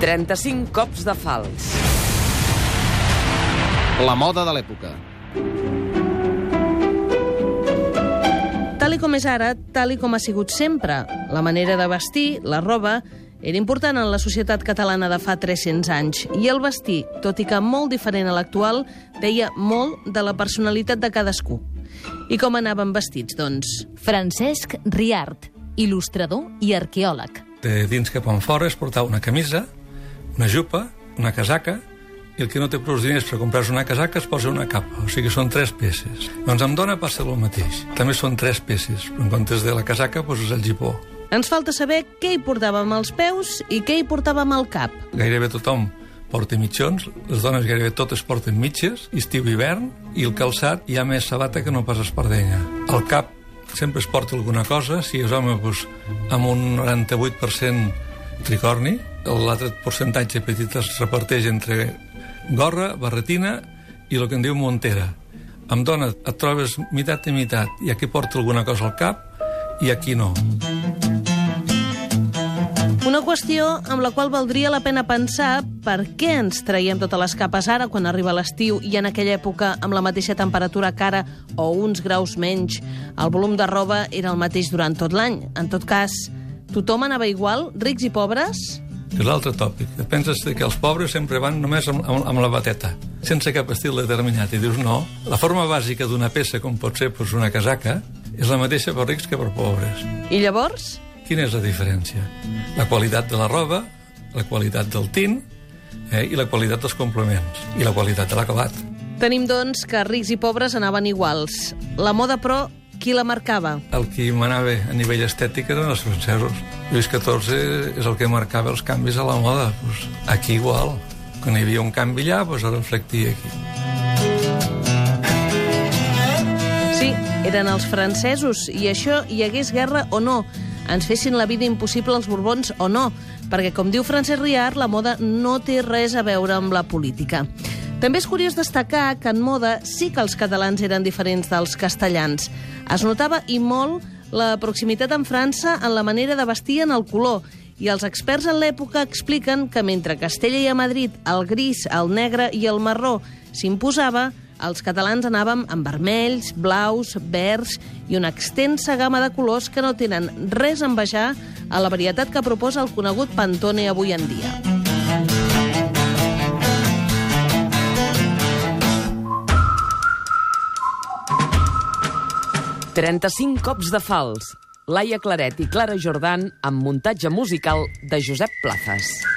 35 cops de fals. La moda de l'època. Tal i com és ara, tal i com ha sigut sempre, la manera de vestir, la roba, era important en la societat catalana de fa 300 anys i el vestir, tot i que molt diferent a l'actual, deia molt de la personalitat de cadascú. I com anaven vestits, doncs? Francesc Riart, il·lustrador i arqueòleg. De dins cap en fora es portava una camisa, una jupa, una casaca, i el que no té prou diners per comprar-se una casaca es posa una capa, o sigui, són tres peces. Doncs amb dona passa el mateix. També són tres peces, però en comptes de la casaca poses el gipó. Ens falta saber què hi portàvem als peus i què hi portàvem al cap. Gairebé tothom porta mitjons, les dones gairebé totes porten mitges, estiu i hivern, i el calçat hi ha més sabata que no pas espardenya. Al cap sempre es porta alguna cosa, si és home, doncs, amb un 98% tricorni, l'altre percentatge petit es reparteix entre gorra, barretina i el que en diu montera. Amb dona et trobes mitat i mitat, i aquí porta alguna cosa al cap i aquí no. Una qüestió amb la qual valdria la pena pensar per què ens traiem totes les capes ara quan arriba l'estiu i en aquella època amb la mateixa temperatura cara o uns graus menys. El volum de roba era el mateix durant tot l'any. En tot cas, tothom anava igual, rics i pobres? És l'altre tòpic. Penses que els pobres sempre van només amb, amb, amb la bateta, sense cap estil determinat. I dius, no, la forma bàsica d'una peça, com pot ser pues, una casaca, és la mateixa per rics que per pobres. I llavors? Quina és la diferència? La qualitat de la roba, la qualitat del tint eh, i la qualitat dels complements i la qualitat de l'acabat. Tenim, doncs, que rics i pobres anaven iguals. La moda, però, qui la marcava? El qui manava a nivell estètic eren els francesos. Lluís XIV és el que marcava els canvis a la moda. Pues aquí igual. Quan hi havia un canvi allà, pues el reflectia aquí. Sí, eren els francesos, i això hi hagués guerra o no, ens fessin la vida impossible als Borbons o no, perquè, com diu Francesc Riart, la moda no té res a veure amb la política. També és curiós destacar que en moda sí que els catalans eren diferents dels castellans. Es notava i molt la proximitat amb França en la manera de vestir en el color, i els experts en l'època expliquen que mentre a Castella i a Madrid el gris, el negre i el marró s'imposava, els catalans anàvem amb vermells, blaus, verds i una extensa gamma de colors que no tenen res a envejar a la varietat que proposa el conegut Pantone avui en dia. «35 cops de fals». Laia Claret i Clara Jordan amb muntatge musical de Josep Plazas.